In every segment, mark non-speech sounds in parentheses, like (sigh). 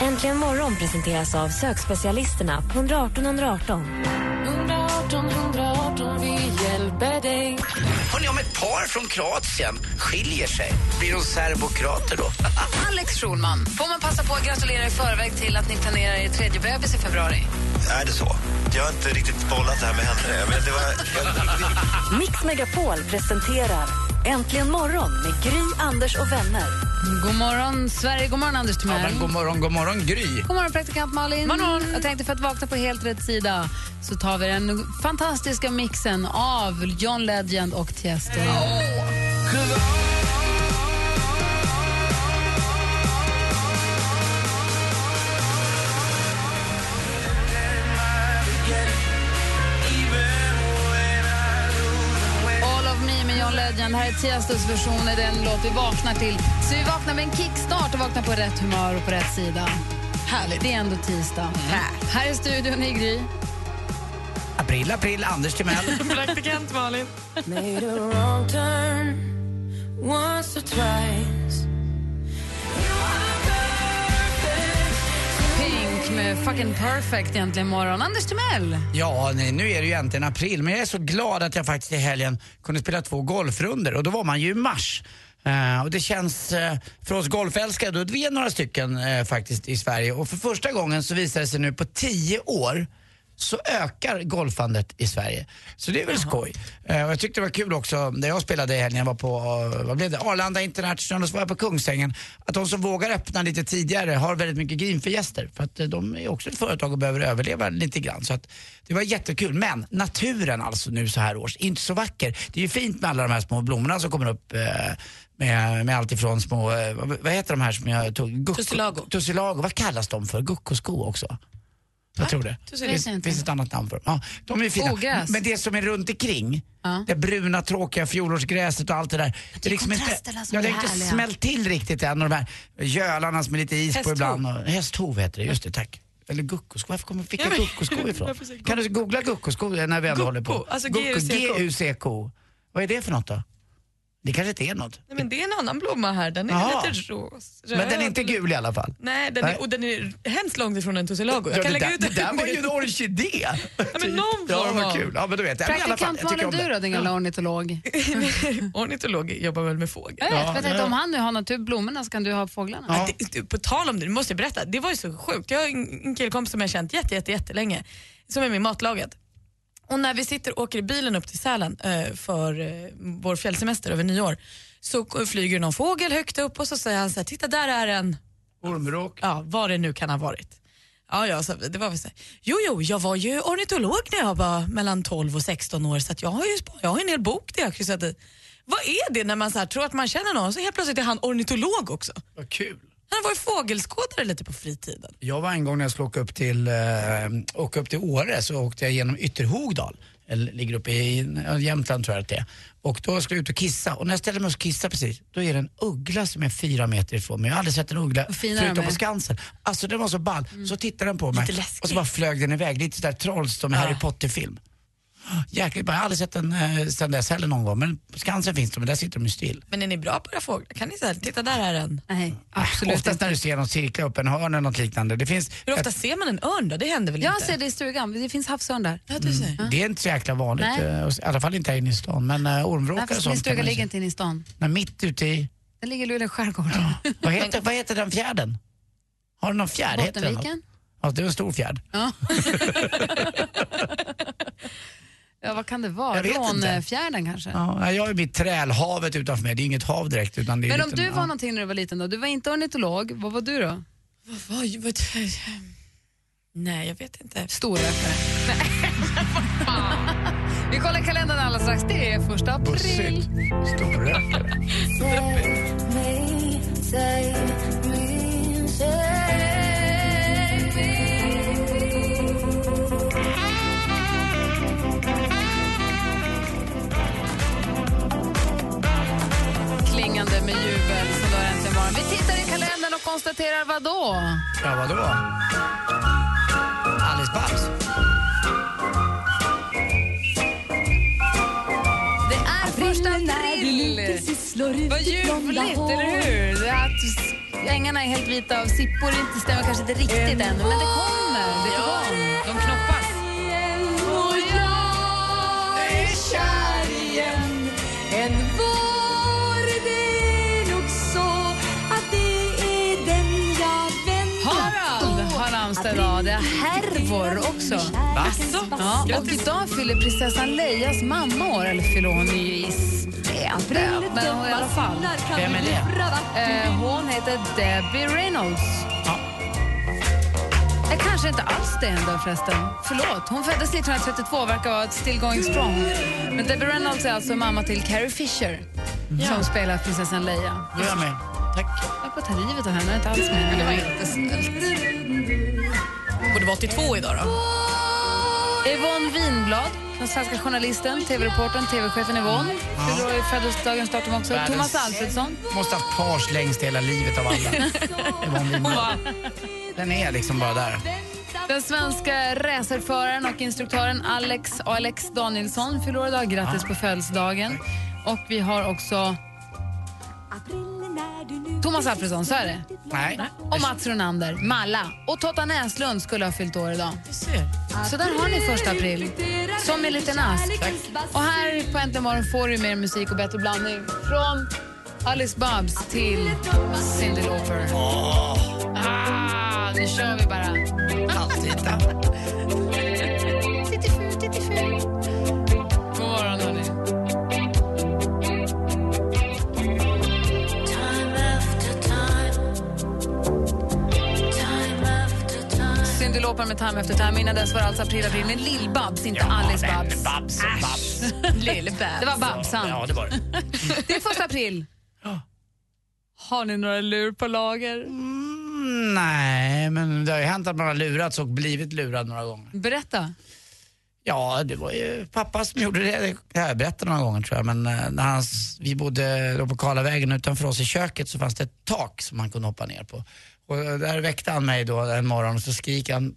Äntligen morgon presenteras av sökspecialisterna på 118 118. Hörrni, om ett par från Kroatien skiljer sig, blir de serbokrater då? (laughs) Alex Schulman, får man passa på att gratulera i förväg till att ni planerar er tredje bebis i februari? Är det så? Jag har inte riktigt bollat det här med henne. Men det var... Mix Megapol presenterar Äntligen morgon med Gry, Anders och vänner. God morgon, Sverige. God morgon, Anders Ja, Timell. men god morgon, god morgon, Gry. God morgon, praktikant Malin. Jag tänkte för att vakna på helt rätt sida så tar vi den fantastiska mixen av John Legend och Tiesto. All Legend. Här är Tiestos version av den låt vi vaknar till. Så vi vaknar med en kickstart och vaknar på rätt humör och på rätt sida. Härligt. Det är ändå tisdag. Här är studion i Gry. April, april, Anders Timell. (laughs) Praktikant Malin. Med fucking perfect egentligen imorgon. Anders Timell. Ja, nej, nu är det ju äntligen april, men jag är så glad att jag faktiskt i helgen kunde spela två golfrunder och då var man ju i mars. Uh, och det känns, uh, för oss golfälskare, då vi är några stycken uh, faktiskt i Sverige och för första gången så visar det sig nu på tio år så ökar golfandet i Sverige. Så det är väl skoj. Eh, och jag tyckte det var kul också, när jag spelade i helgen, jag var på eh, vad blev det? Arlanda International och så var jag på Kungsängen, att de som vågar öppna lite tidigare har väldigt mycket grin för gäster. För att eh, de är också ett företag och behöver överleva lite grann. Så att det var jättekul. Men naturen alltså nu så här års, inte så vacker. Det är ju fint med alla de här små blommorna som kommer upp eh, med, med allt ifrån små, eh, vad, heter de här som jag tog? Tussilago. Tussilago, vad kallas de för? Guckosko också? Jag tror det. Det finns, inte. finns ett annat namn för dem. Ja, de är fina. Ogräs. Men det som är runt omkring, Ja. det bruna tråkiga fjolårsgräset och allt det där. Det är liksom inte, ja, det har inte smält till riktigt än. Och de här gölarna som är lite is på Hästhov. ibland. Och, hästhov heter det, just det, tack. Eller guckosko, varför kommer, fick jag guckosko ifrån? (laughs) Kan du googla guckosko när vi ändå håller på? Alltså. G-U-C-K. Vad är det för något då? Det kanske inte är något. Nej, men det är en annan blomma här, den är Jaha. lite ros, Men den är röd. inte gul i alla fall. Nej, den Nej. Är, och den är hemskt långt ifrån en tussilago. Jag Ja, kan det, lägga där, ut det där var ju en orkidé! Ja, men (laughs) någon Ja, form kul. Ja, men du vet, ja, men i alla fall, Praktikant jag tycker Malin, om du då, din gamla ornitolog? (laughs) Ornitolog jobbar väl med fågel? Jag vet, jag tänkte, om han nu har natur blommorna så kan du ha fåglarna. Ja. Det, du, på tal om det, nu måste jag berätta. Det var ju så sjukt. Jag har en en killkompis som jag har känt jätte, jätte, jättelänge som är med i matlaget. Och när vi sitter och åker i bilen upp till Sälen eh, för eh, vår fjällsemester över nyår så flyger någon fågel högt upp och så säger han så här, titta där är en, Ormråk. ja vad det nu kan ha varit. Ja, ja, så det var väl så här. Jo, jo, jag var ju ornitolog när jag var mellan 12 och 16 år så jag har ju jag har en hel bok där jag kryssat i. Vad är det när man så här, tror att man känner någon så helt plötsligt är han ornitolog också? Vad kul. Han har varit fågelskådare lite på fritiden. Jag var en gång när jag skulle åka upp till, eh, åka upp till Åre så åkte jag genom Ytterhogdal. Eller ligger uppe i ja, Jämtland tror jag att det är. Och då skulle jag ut och kissa och när jag ställer mig och kissa precis, då är det en uggla som är fyra meter ifrån mig. Jag har aldrig sett en uggla förutom på Skansen. Alltså den var så ball. Så tittade den på mig och så bara flög den iväg. Lite sådär trolls som i Harry Potter-film. (gasps) Jäkligt bra. Jag har aldrig sett den eh, sen dess heller någon gång. Men Skansen finns de, men där sitter de ju still. Men är ni bra på era fåglar? Kan ni säga, titta där är en. Nej, absolut Oftast inte. när du ser någon cirkla upp en hörn eller något liknande. Det finns Hur ofta ser man en örn då? Det händer väl Jag inte? ser det i stugan, det finns havsörn där. Ja, du ser. Det är inte så jäkla vanligt, Nej. eh, i alla fall inte här inne i stan. Men uh, ormvråkar Nej, och sånt min stuga ligger inte inne i stan. Nej, mitt ute i... Den ligger i Luleå skärgård. (laughs) Vad heter, vad heter den fjärden? Har du någon fjärd? Den? Bottenviken? Ja, det är en stor fjärd. Ja. (laughs) (laughs) ja, vad kan det vara? Jag vet inte. Rånfjärden kanske? Ja, nej, jag är mitt trälhavet utanför mig. Det är inget hav direkt. Utan det är Men en om liten- du var ja. någonting när du var liten då? Du var inte ornitolog, vad var du då? Vad, vad, vad, nej, jag vet inte. Storrökare. (laughs) Vi kollar kalendern alldeles strax. Det är första april. Storrökare. (laughs) Ja, vadå? Alice Babs? Det är första april! Vad ljuvligt, eller hur? Det är att ängarna är helt vita av sippor inte stämmer kanske inte riktigt ännu, men det kommer. Det är på gång. De knoppas. Harald Hervor också. Va? Ja, och idag fyller prinsessan Leias mamma år, eller fyller hon i april, men hon i alla fall. Vem är det? Eh, hon heter Debbie Reynolds. Ja. Jag kanske inte alls det ändå förresten. Förlåt. Hon föddes 1932 och verkar vara still going strong. Men Debbie Reynolds är alltså mamma till Carrie Fisher som spelar prinsessan Leia. Då är jag med. Tack. Jag får ta livet av henne, jag är inte alls med. Men det var inte snällt. Borde vara 82 idag då. Yvonne Winblad, den svenska journalisten, tv-reportern, tv-chefen Yvonne. Fyller år i födelsedagens datum också. Världens- Thomas Alfredsson. Måste haft pars längst hela livet av alla. (laughs) Yvonne Winblad. Den är liksom bara där. Den svenska racerföraren och instruktören Alex Alex Danielsson fyller idag. Grattis på födelsedagen. Och vi har också Thomas Alfredsson, så är det. Nej. Och Mats Ronander, Malla. Och Totta Näslund skulle ha fyllt år idag. Så där har ni första april. Som en liten ask. Och här på Äntligen morgon får du mer musik och bättre blandning. Från Alice Babs till Cyndi Lauper. Ah, nu kör vi bara. Alltid. Lauper med Time After Time. Innan dess var det alltså april, april med Lill-Babs, inte Alice Babs. Babs. Babs. (laughs) Det var Babsan. Ja, det var det. (laughs) Det är första april. (gasps) Har ni några lur på lager? Mm, nej, men det har ju hänt att man har lurats och blivit lurad några gånger. Berätta. Ja, det var ju pappa som gjorde det. Det har jag berättat några gånger tror jag. Men eh, när han, vi bodde då på Karlavägen utanför oss i köket så fanns det ett tak som man kunde hoppa ner på. Och där väckte han mig då en morgon och så skriker han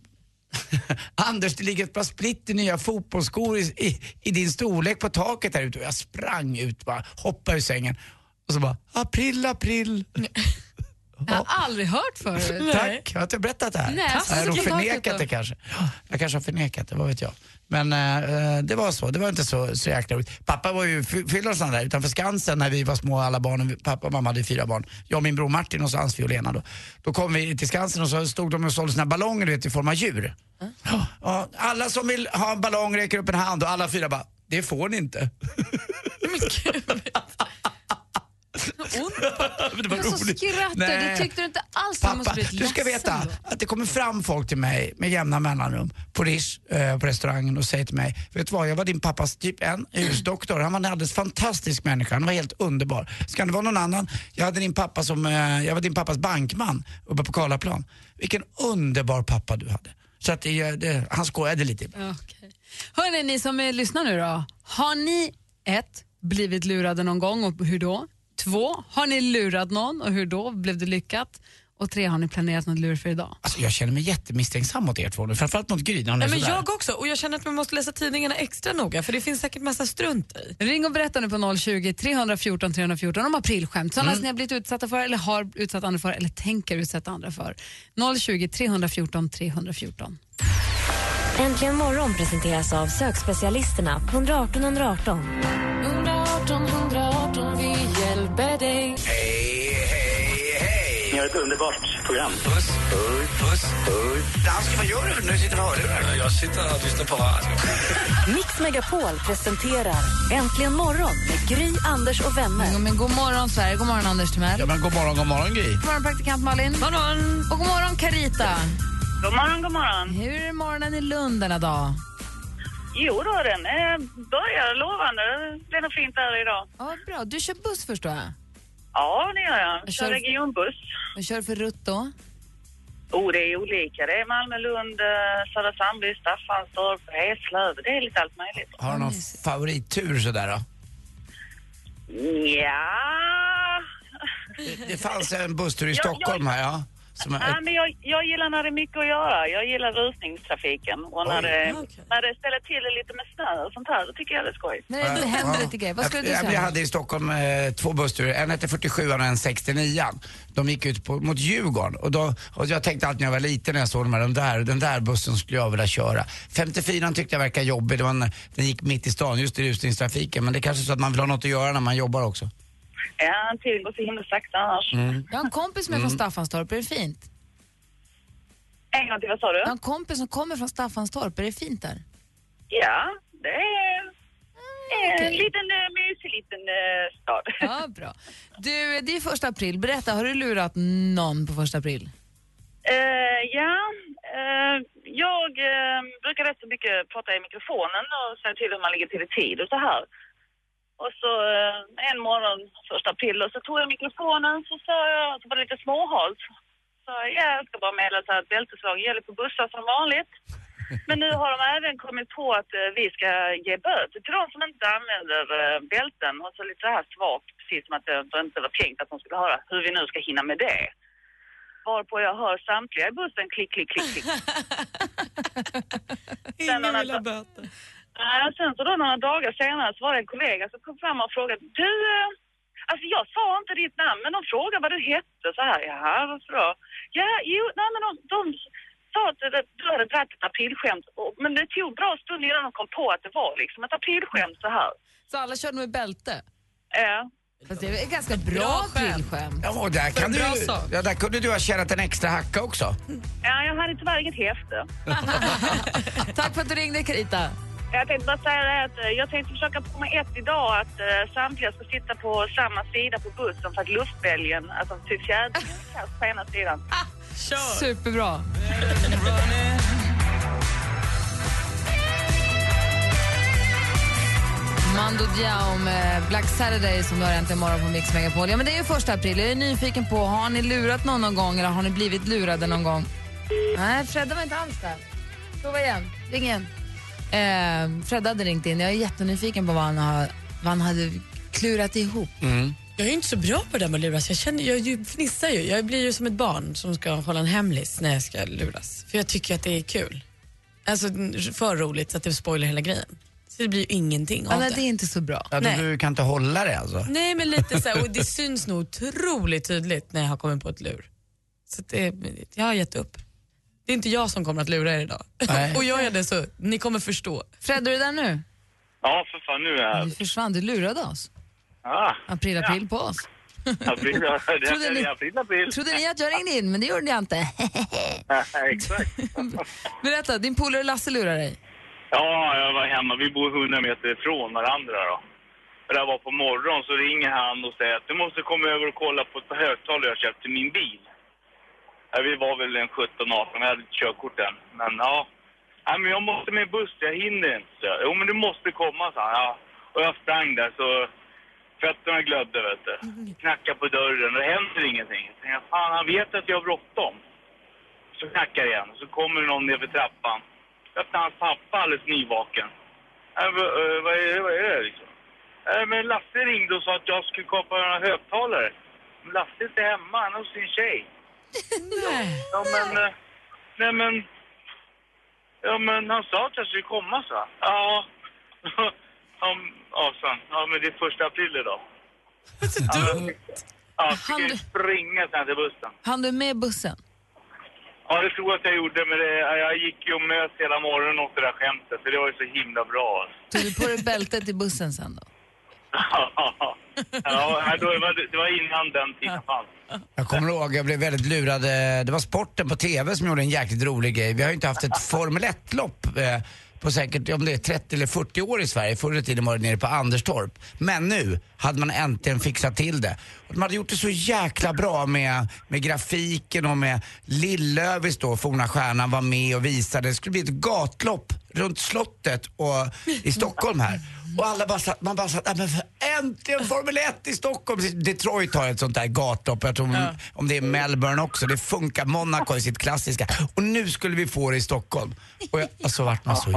(laughs) Anders, det ligger ett par splitter nya fotbollsskor i, i, i din storlek på taket här ute. Och jag sprang ut bara, hoppade ur sängen och så bara, april, april. (laughs) Jag har aldrig hört förut. (laughs) Tack, jag har inte berättat det här. Nej, jag har nog förnekat det kanske. Ja, Jag kanske har förnekat det, vad vet jag. Men eh, det var så, det var inte så, så jäkla roligt. Pappa var ju fy- fyllde och sånt där utanför Skansen när vi var små alla barnen. Pappa och mamma hade fyra barn. Jag och min bror Martin och så hans Lena då. Då kom vi till Skansen och så stod de och sålde sina ballonger du vet, i form av djur. Ja, ja, alla som vill ha en ballong räcker upp en hand och alla fyra bara, det får ni inte. Men (laughs) det var så roligt. du. Nej. tyckte du inte alls det Pappa, du ska veta då. att det kommer fram folk till mig med jämna mellanrum på Rish, eh, på restaurangen och säger till mig, vet du vad, jag var din pappas typ en husdoktor. Han var en alldeles fantastisk människa, han var helt underbar. Ska det vara någon annan? Jag, hade din pappa som, eh, jag var din pappas bankman uppe på Karlaplan. Vilken underbar pappa du hade. Så att det, det, han skojade lite. Okej. Hörrni, ni som eh, lyssnar nu då. Har ni ett, blivit lurade någon gång och hur då? Två, har ni lurat någon och hur då? Blev det lyckat? Och tre, har ni planerat något lur för idag? Alltså, jag känner mig jättemisstänksam mot er två nu, framförallt mot Gry Nej, men jag också. Och jag känner att man måste läsa tidningarna extra noga för det finns säkert massa strunt i. Ring och berätta nu på 020 314 314 om aprilskämt. Sådana som ni har blivit utsatta för eller har utsatt andra för eller tänker utsätta andra för. 020 314 314. Äntligen morgon presenteras av sökspecialisterna på 118 118. 118 ett underbart program. Puss, puss, puss, puss. Dansken, vad gör du? Nu sitter du och hörlurar. Jag sitter och lyssnar på radio. Mix Megapol presenterar Äntligen morgon med Gry, Anders och vänner. Ja, men god morgon Sverige, god morgon Anders Timell. Ja, men god morgon, god morgon Gry. God morgon praktikant Malin. Morgon. Och god morgon Carita. God morgon, god morgon. Hur är morgonen i Lund denna dag? Jo då, den eh, börjar lovande. Det blir nog fint där idag. Ja, bra. Du kör buss förstår jag. Ja, det gör jag. Kör kör- regionbuss. Vad kör för rutt då? Oh, det är olika. Det är Malmö, Lund, eh, Södra Sandby, Staffanstorp, Eslöv. Det är lite allt möjligt. Har du någon favorittur sådär då? Ja. Det, det fanns en busstur i Stockholm jag- här, ja. Som, Ja, men jag, jag gillar när det är mycket att göra. Jag gillar rusningstrafiken. Och när Oj. det, Ja, när det ställer till det lite med snö och sånt här, då tycker jag det är skoj. När det händer lite grejer. Vad skulle du jag, jag säga? hade i Stockholm eh, två bussturer, en hette 47 och en 69 De gick ut på, mot Djurgården och, då, och jag tänkte alltid när jag var liten när jag såg de här, den där, den där bussen skulle jag vilja köra. 54 tyckte jag verkade jobbig, det var en, den gick mitt i stan, just i rusningstrafiken. Men det är kanske är så att man vill ha något att göra när man jobbar också. Ja, tiden går så himla sakta annars. Jag har en kompis som är från Mm. Staffanstorp, är det fint? En gång till, vad sa du? Jag har en kompis som kommer från Staffanstorp, är det fint där? Ja, det är en okej. liten uh, mysig liten eh, stad. Ja, bra. Du, det är första april. Berätta, har du lurat någon på första april? Eh, ja, eh, jag eh, brukar rätt så mycket prata i mikrofonen och säga till hur man ligger till i tid och så här. Och så eh, en morgon, första april, och så tog jag mikrofonen så sa jag, så var det lite småhalt. Så ja, jag ska bara meddela att bälteslag gäller på bussar som vanligt. (laughs) Men nu har de även kommit på att eh, vi ska ge böter till de som inte använder eh, bälten. Och så lite så här svagt, precis som att det inte var tänkt att de skulle höra hur vi nu ska hinna med det. Varpå jag hör samtliga i bussen klick, klick, klick, klick. (laughs) Ingen vill ha böter. Ja, sen så då några dagar senare så var det en kollega som kom fram och frågade Du, eh, alltså jag sa inte ditt namn men de frågade vad du hette så här. Jaha, varför då? Ja, jo, nej men de, de sa att du hade dragit ett aprilskämt men det tog bra stund innan de kom på att det var liksom ett aprilskämt så här. Så alla körde med bälte? Ja. Fast det är ett ganska bra aprilskämt. Ja, och där, kan du, bra ja, där kunde du ha tjänat en extra hacka också. Ja, jag hade tyvärr inget häfte. (laughs) Tack för att du ringde, Carita. Jag tänkte bara säga det att eh, jag tänkte försöka på mig ett idag att uh, samtliga ska sitta på samma sida på bussen för att luftbälgen, alltså till fjädringen kastas (laughs) på ena sidan. Superbra. Mando Diao med Black Saturday som du har äntligen morgon på Mix Megapol. Ja, men det är ju första april. Jag är nyfiken på, har ni lurat någon någon gång eller har ni blivit lurade någon gång? Nej, Fredda var inte alls där. Prova igen. Ring igen. Eh, Fredda hade ringt in. Jag är jättenyfiken på vad han, har, vad han hade klurat ihop. Jag är inte så bra på det där med att luras. Jag, känner, jag ju fnissar ju. Jag blir ju som ett barn som ska hålla en hemlis när jag ska luras. För jag tycker att det är kul. Alltså för roligt så att det spoilar hela grejen. Så det blir ju ingenting av det. det är inte så bra. Ja, du, Nej. du kan inte hålla det alltså. Nej men lite så här, och det (laughs) syns nog otroligt tydligt när jag har kommit på ett lur. Så det, jag har gett upp. Det är inte jag som kommer att lura er idag. Nej. (laughs) och gör jag det så, ni kommer förstå. Fred, är du där nu? Ja, för fan, nu är jag Du här. försvann, du lurade oss. Ah, April, april på oss. (laughs) april, ja, det (laughs) Trodde ni- är april, april. Trodde ni att jag ringde in, men det gjorde jag inte. Exakt. Berätta, din polare Lasse lurar dig. Ja, jag var hemma. Vi bor 100 meter ifrån varandra då. Och Det var på morgonen så ringer han och säger att du måste komma över och kolla på ett par högtalare jag köpt till min bil. Ja, vi var väl en 17-18, jag hade inte körkort än. Men ja. Nej, men jag måste med buss, jag hinner inte. Så. Jo, men du måste komma, sa han. Ja. Och jag sprang där så fötterna glödde, vet du. Knackade på dörren och det händer ingenting. Jag tänkte, fan, han vet att jag har bråttom. Så knackar det igen, så kommer det någon ner för trappan. Öppnar hans pappa alldeles nyvaken. Äh, vad, är, vad är det liksom? Äh, men Lasse ringde och sa att jag skulle kapa några högtalare. Men Lasse är inte hemma, han är hos sin tjej. Ja men, eh, nej men, ja men han sa att jag skulle komma så. (laughs) Ja, ja, ja, sen. ja men det är första april idag. Så dumt! Ja, Han fick du- springa sen till bussen. Han du med bussen? Ja, det tror jag att jag gjorde, men det, jag gick ju och möt hela morgonen åt det där skämtet, för det var ju så himla bra. Tog du på dig bältet i bussen sen då? (laughs) ja, då var det, det var innan den tiden fanns. Jag kommer ihåg, jag blev väldigt lurad. Eh, det var sporten på TV som gjorde en jäkligt rolig grej. Vi har ju inte haft ett Formel 1-lopp eh, på säkert, om det är 30 eller 40 år i Sverige. Förr i tiden var det nere på Anderstorp. Men nu hade man äntligen fixat till det. Och de hade gjort det så jäkla bra med, med grafiken och med Lillövis då, forna stjärnan, var med och visade. Det skulle bli ett gatlopp runt slottet och, i Stockholm här. Och alla bara satt, man bara satt, "Ja, men för- äntligen Formel 1 i Stockholm! Detroit har ett sånt där gatlopp, jag tror om, om det är Melbourne också. Det funkar, Monaco är sitt klassiska. Och nu skulle vi få det i Stockholm. Och jag, alltså vart man så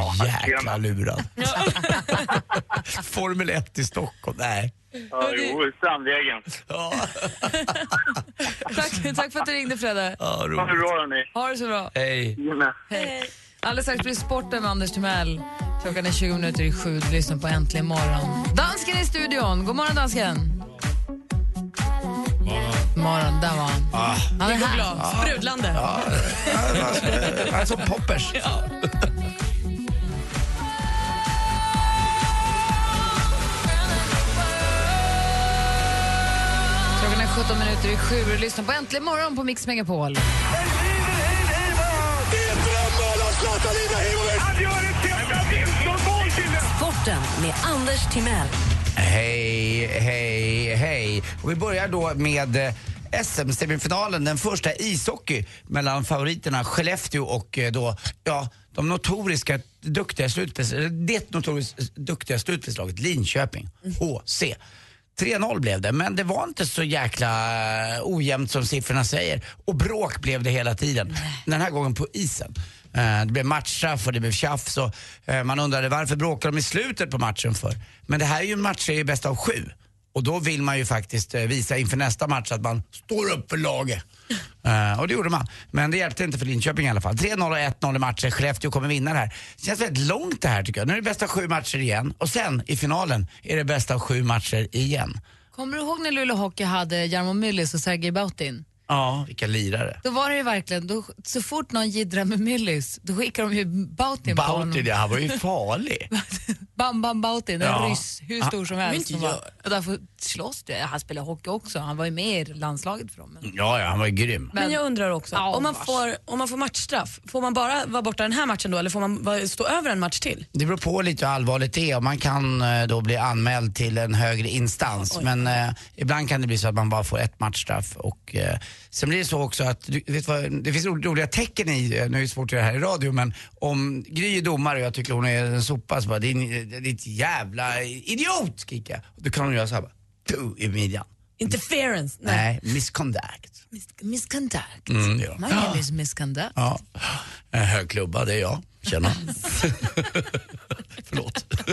jäkla lurad. (laughs) Formel 1 i Stockholm, nej. Ja, jo, Strandvägen. (laughs) Tack, tack för att du ringde Fredde. Ja, Ha det bra hörni. Ha det så bra. Hej. Hej. Alldeles strax blir sporten med Anders Timell. Klockan är 20 minuter i sju. Du lyssnar på Äntligen morgon. Dansken i studion. God morgon, dansken. Morgon, där var han. Ah. Han är här. glad. Sprudlande. Ja, han är som poppers. (laughs) Klockan är 17 minuter i sju. Du lyssnar på Äntligen morgon på Mix Megapol. Sporten med Anders Timell. Hej, hej, hej. Och vi börjar då med eh, SM-semifinalen, den första ishockey mellan favoriterna Skellefteå och eh, då, ja, de notoriska duktiga slutspels, eller det notoriskt duktiga slutspelslaget Linköping, HC. 3-0 blev det, men det var inte så jäkla eh, ojämnt som siffrorna säger. Och bråk blev det hela tiden. Den här gången på isen. Eh, Det blev matchstraff och det blev tjafs och eh, man undrade varför bråkade de i slutet på matchen för? Men det här är ju en matchserie bäst av sju. Och då vill man ju faktiskt eh, visa inför nästa match att man står upp för laget. (laughs) Eh, och det gjorde man. Men det hjälpte inte för Linköping i alla fall. 3-0 och 1-0 i matcher. Skellefteå kommer vinna det här. Det känns väldigt långt det här tycker jag. Nu är det bästa av sju matcher igen. Och sen i finalen är det bästa av sju matcher igen. Kommer du ihåg när Luleå Hockey hade Jarmo Myllys och Sergej Bautin? Ja, vilka lirare. Då var det ju verkligen, då, så fort någon jiddrar med Myllys, då skickar de ju Bautin på honom. Bautin, ja, han var ju (laughs) farlig. Bam Bam Bautin, en Ja. ryss, hur stor som men helst. inte som var-. Och därför slåss du. Han spelade hockey också, han var ju med i landslaget för dem. Men, Ja, ja, han var ju grym. Men jag undrar också, Ja, om, man vars. får, om man får matchstraff, får man bara vara borta den här matchen då eller får man vara- stå över en match till? Det beror på lite hur allvarligt det är och man kan eh, då bli anmäld till en högre instans. Men eh, ibland kan det bli så att man bara får ett matchstraff. Och, eh, sen blir det så också att, du, vet vad, det finns ro- roliga tecken i, nu är det svårt att göra det här i radio, men om Gry är domare och jag tycker hon är en sopa så bara, din, ditt jävla idiot skriker jag. Då kan hon göra så här bara, tu i midjan. Interference? Nej, misconduct. misconduct. Mm, ja. My name is misconduct. Ja, en hög klubba, det är jag. Tjena. (laughs)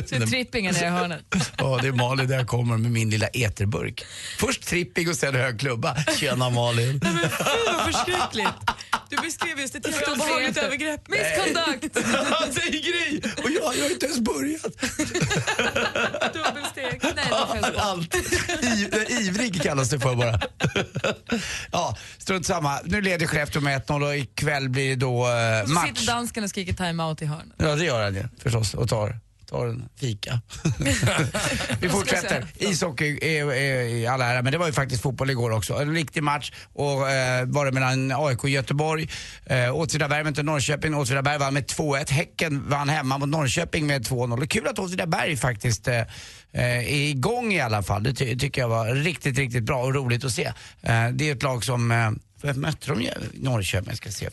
Så trippingen nere i hörnet. Ja, det är Malin där jag kommer med min lilla eterburk. Först tripping och sen hög klubba. Tjena Malin. Fy vad förskräckligt. Du beskrev just ett jätteobehagligt övergrepp. Misconduct! (laughs) Säger Gry! Och jag, jag har inte ens börjat. Dubbelsteg. Nej, det Allt. I, ivrig kallas det för bara. Ja, strunt samma. Nu leder Skellefteå med 1-0 och ikväll blir det då eh, Och så match. sitter dansken och skriker time-out i hörnet. Ja, det gör han ju förstås och tar, tar en fika. (laughs) Vi fortsätter. Ishockey i alla ära, men det var ju faktiskt fotboll igår också. En riktig match och eh, var det mellan AIK och Göteborg. Eh, Åtvidaberg mötte Norrköping. Åtvidaberg vann med 2-1. Häcken vann hemma mot Norrköping med 2-0. Det är kul att Åtvidaberg faktiskt eh, eh, är igång i alla fall. Det ty- tycker jag var riktigt, riktigt bra och roligt att se. Eh, det är ett lag som eh, mötte de? Norrköping, jag ska se.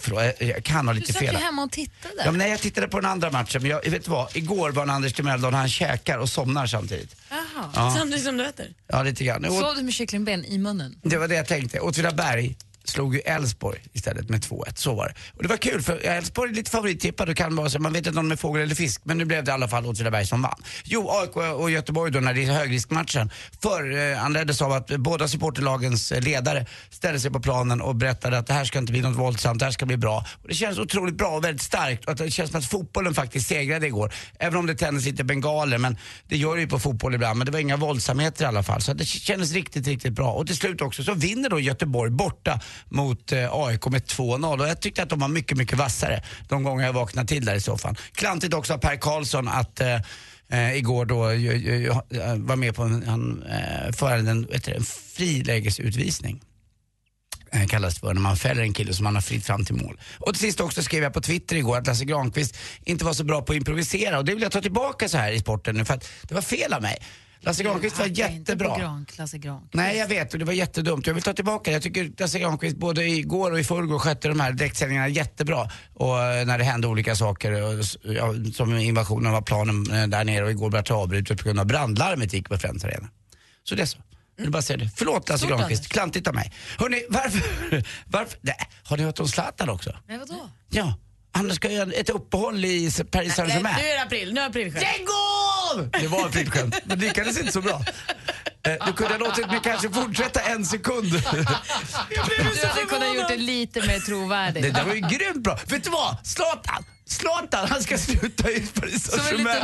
Jag- kan ha Du lite satt ju fel. hemma och tittade. Ja, men nej, jag tittade på den andra matchen, men jag, vet du vad? Igår var en Anders Timell då han käkar och somnar samtidigt. Jaha. Ja. Samtidigt som du äter? Ja, lite grann. Sov du med kycklingben i munnen? det var det jag tänkte. Åtvidaberg slog ju Elfsborg istället med 2-1. Så var det. Och det var kul för Elfsborg är lite favorittippad och kan vara så, man vet inte om de är fågel eller fisk, men nu blev det i alla fall Åtvidaberg som vann. Jo, AIK och Göteborg då när det är högriskmatchen. För eh, anleddes av att båda supporterlagens eh, ledare ställde sig på planen och berättade att det här ska inte bli något våldsamt, det här ska bli bra. Och det känns otroligt bra och väldigt starkt och att det känns som att fotbollen faktiskt segrade igår. Även om det tändes lite bengaler, men det gör det ju på fotboll ibland. Men det var inga våldsamheter i alla fall. Så det kändes riktigt, riktigt bra. Och till slut också så vinner då Göteborg borta mot eh, AIK med 2-0. Och jag tyckte att de var mycket, mycket vassare de gånger jag vaknade till där i soffan. Klantigt också av Per Karlsson att eh, eh igår då ju, ju, ju, eh, var med på en, han, eh, för en, du, en frilägesutvisning eh, kallas det för, när man fäller en kille som man har fritt fram till mål. Och till sist också skrev jag på Twitter igår att Lasse Granqvist inte var så bra på att improvisera och det vill jag ta tillbaka så här i sporten nu för att det var fel av mig. Lasse Granqvist var jättebra. på Grank, Lasse Grank. Nej jag vet och det var jättedumt. Jag vill ta tillbaka det. Jag tycker Lasse Granqvist både igår och i förrgår skötte de här direktsändningarna jättebra. Och eh, när det hände olika saker, och, ja, som invasionen av planen eh, där nere och igår blev det avbrutet på grund av brandlarmet gick på Friends Arena. Så det är så. Jag vill bara säga det. Förlåt Lasse Stort, Granqvist, klantigt av mig. Hörrni, varför, (laughs) varför, nej, har ni hört om Zlatan också? Nej, vadå? Ja, han ska göra ett uppehåll i Paris Saint-Germain. Nu är det april, nu är april själv. Lägg av! Det var aprilskämt, men det lyckades inte så bra. Eh, Du kunde ha låtit mig kanske fortsätta en sekund. (laughs) Du hade kunnat gjort det lite mer trovärdigt. Det där var ju grymt bra. Vet du vad? Zlatan! Zlatan, han ska sluta i Paris Saint-Germain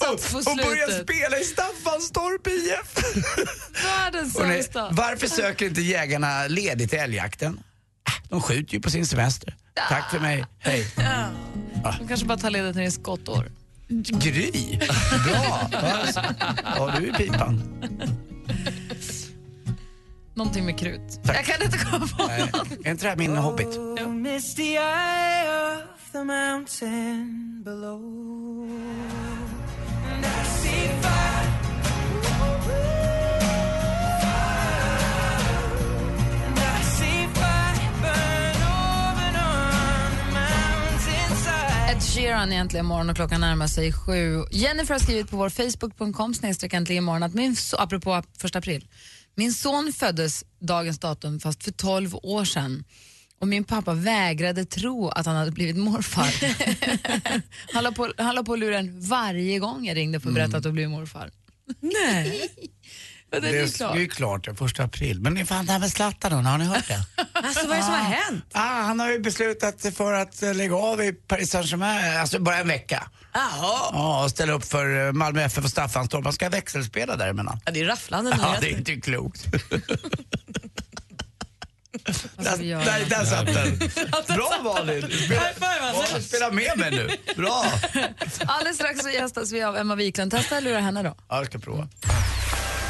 och, och börja spela i Staffanstorp IF. Världens sämsta. varför söker inte jägarna ledigt till älgjakten? Äh, De skjuter ju på sin semester. Tack för mig, hej. De kanske bara tar ledigt när det är skottår. Gry, bra. Ja, du är pipan. Någonting med krut. Tack. Jag kan inte komma på Nej, är inte det här min hobbit? Misty Ed Sheeran egentligen imorgon och klockan närmar sig sju. Jennifer har skrivit på vår facebook.com snedstreck imorgon att min, so- apropå första april, min son föddes dagens datum fast för 12 år sedan. Och min pappa vägrade tro att han hade blivit morfar. (laughs) han, la på, han la på luren varje gång jag ringde för att berätta att du blivit morfar. Nej. (laughs) Men det är ju klart. Det är klart, det är första april. Men det är fan det här med Zlatan då, har ni hört det? (laughs) Alltså vad är det som har hänt? Ah, han har ju beslutat sig för att eh, lägga av i Paris Saint-Germain, alltså bara en vecka. Jaha. Ja, och ställa upp för eh, Malmö FF och Staffanstorp. Han ska växelspela däremellan. Ja, det är rafflande Ja, nyheter. det är inte klokt. (laughs) Där, (laughs) där satt den. Bra Malin! Spela. Ja, spela med mig nu. Bra! Alldeles strax så gästas vi av Emma Wiklund. Testa lura henne då. Ja, jag ska prova.